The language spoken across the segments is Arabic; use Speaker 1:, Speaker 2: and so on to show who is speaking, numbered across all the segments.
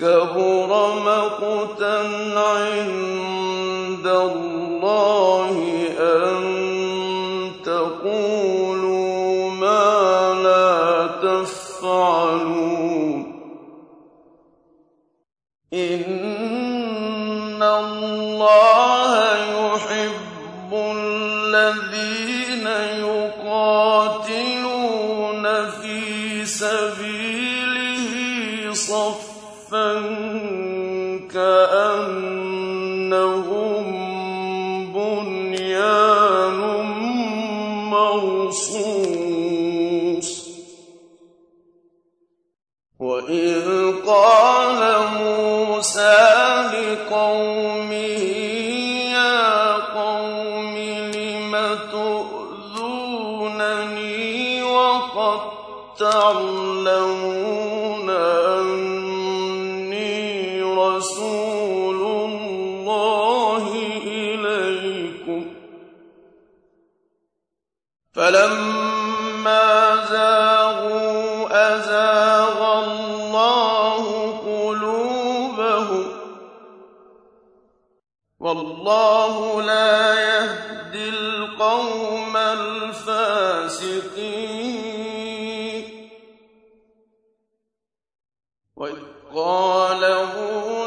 Speaker 1: كبر مقتا عند الله أن تقولوا ما لا تفعلون. إن الله يحب الذين وقد تعلمون أني رسول الله إليكم. فلما زاغوا أزاغ الله قلوبهم. والله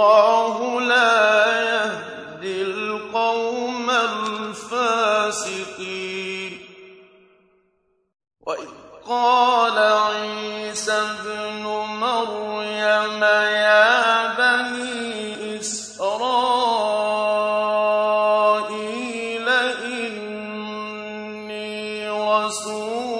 Speaker 1: والله لا يهدي القوم الفاسقين. وإذ قال عيسى ابن مريم يا بني إسرائيل إني رسول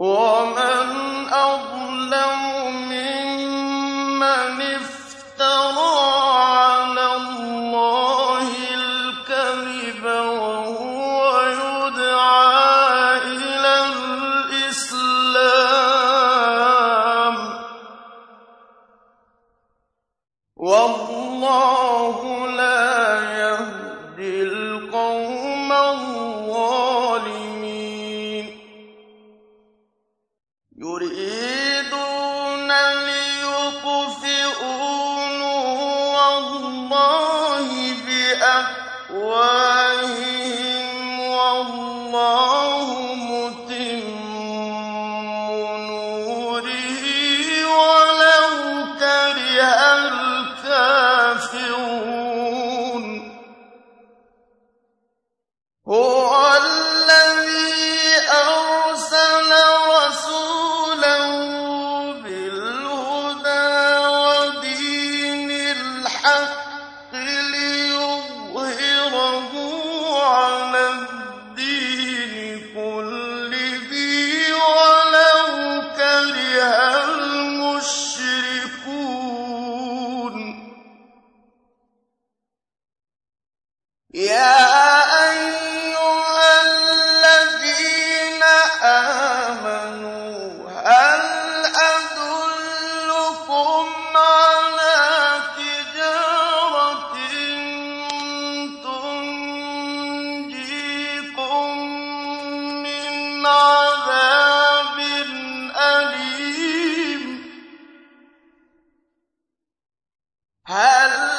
Speaker 1: ومن أظلم ممن افترى على الله الكذب وهو يدعى إلى الإسلام. بأفواههم هل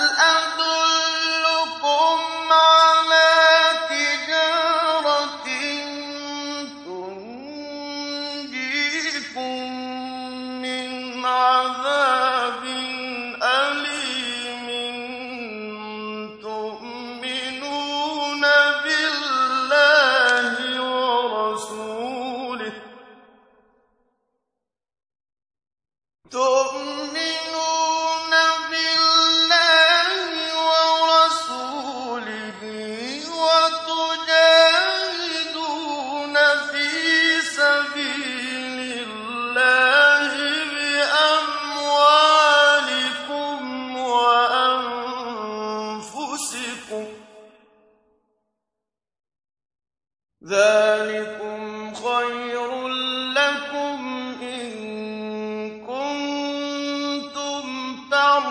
Speaker 1: تَعْلَمُونَ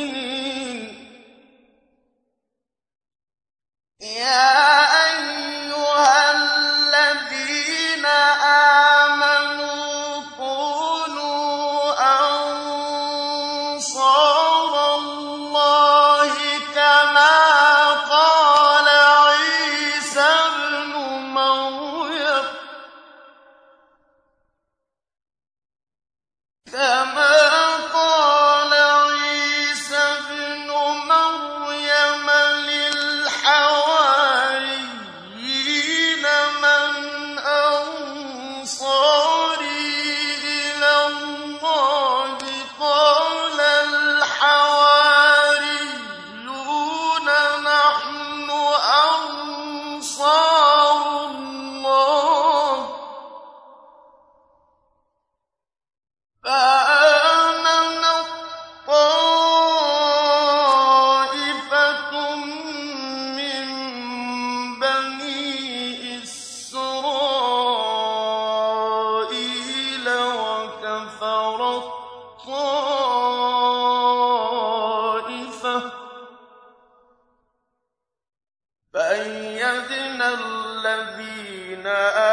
Speaker 1: فَآمَنَت طَّائِفَةٌ مِّن بَنِي إِسْرَائِيلَ وَكَفَرَت طَّائِفَةٌ ۖ فَأَيَّدْنَا الَّذِينَ آمَنُوا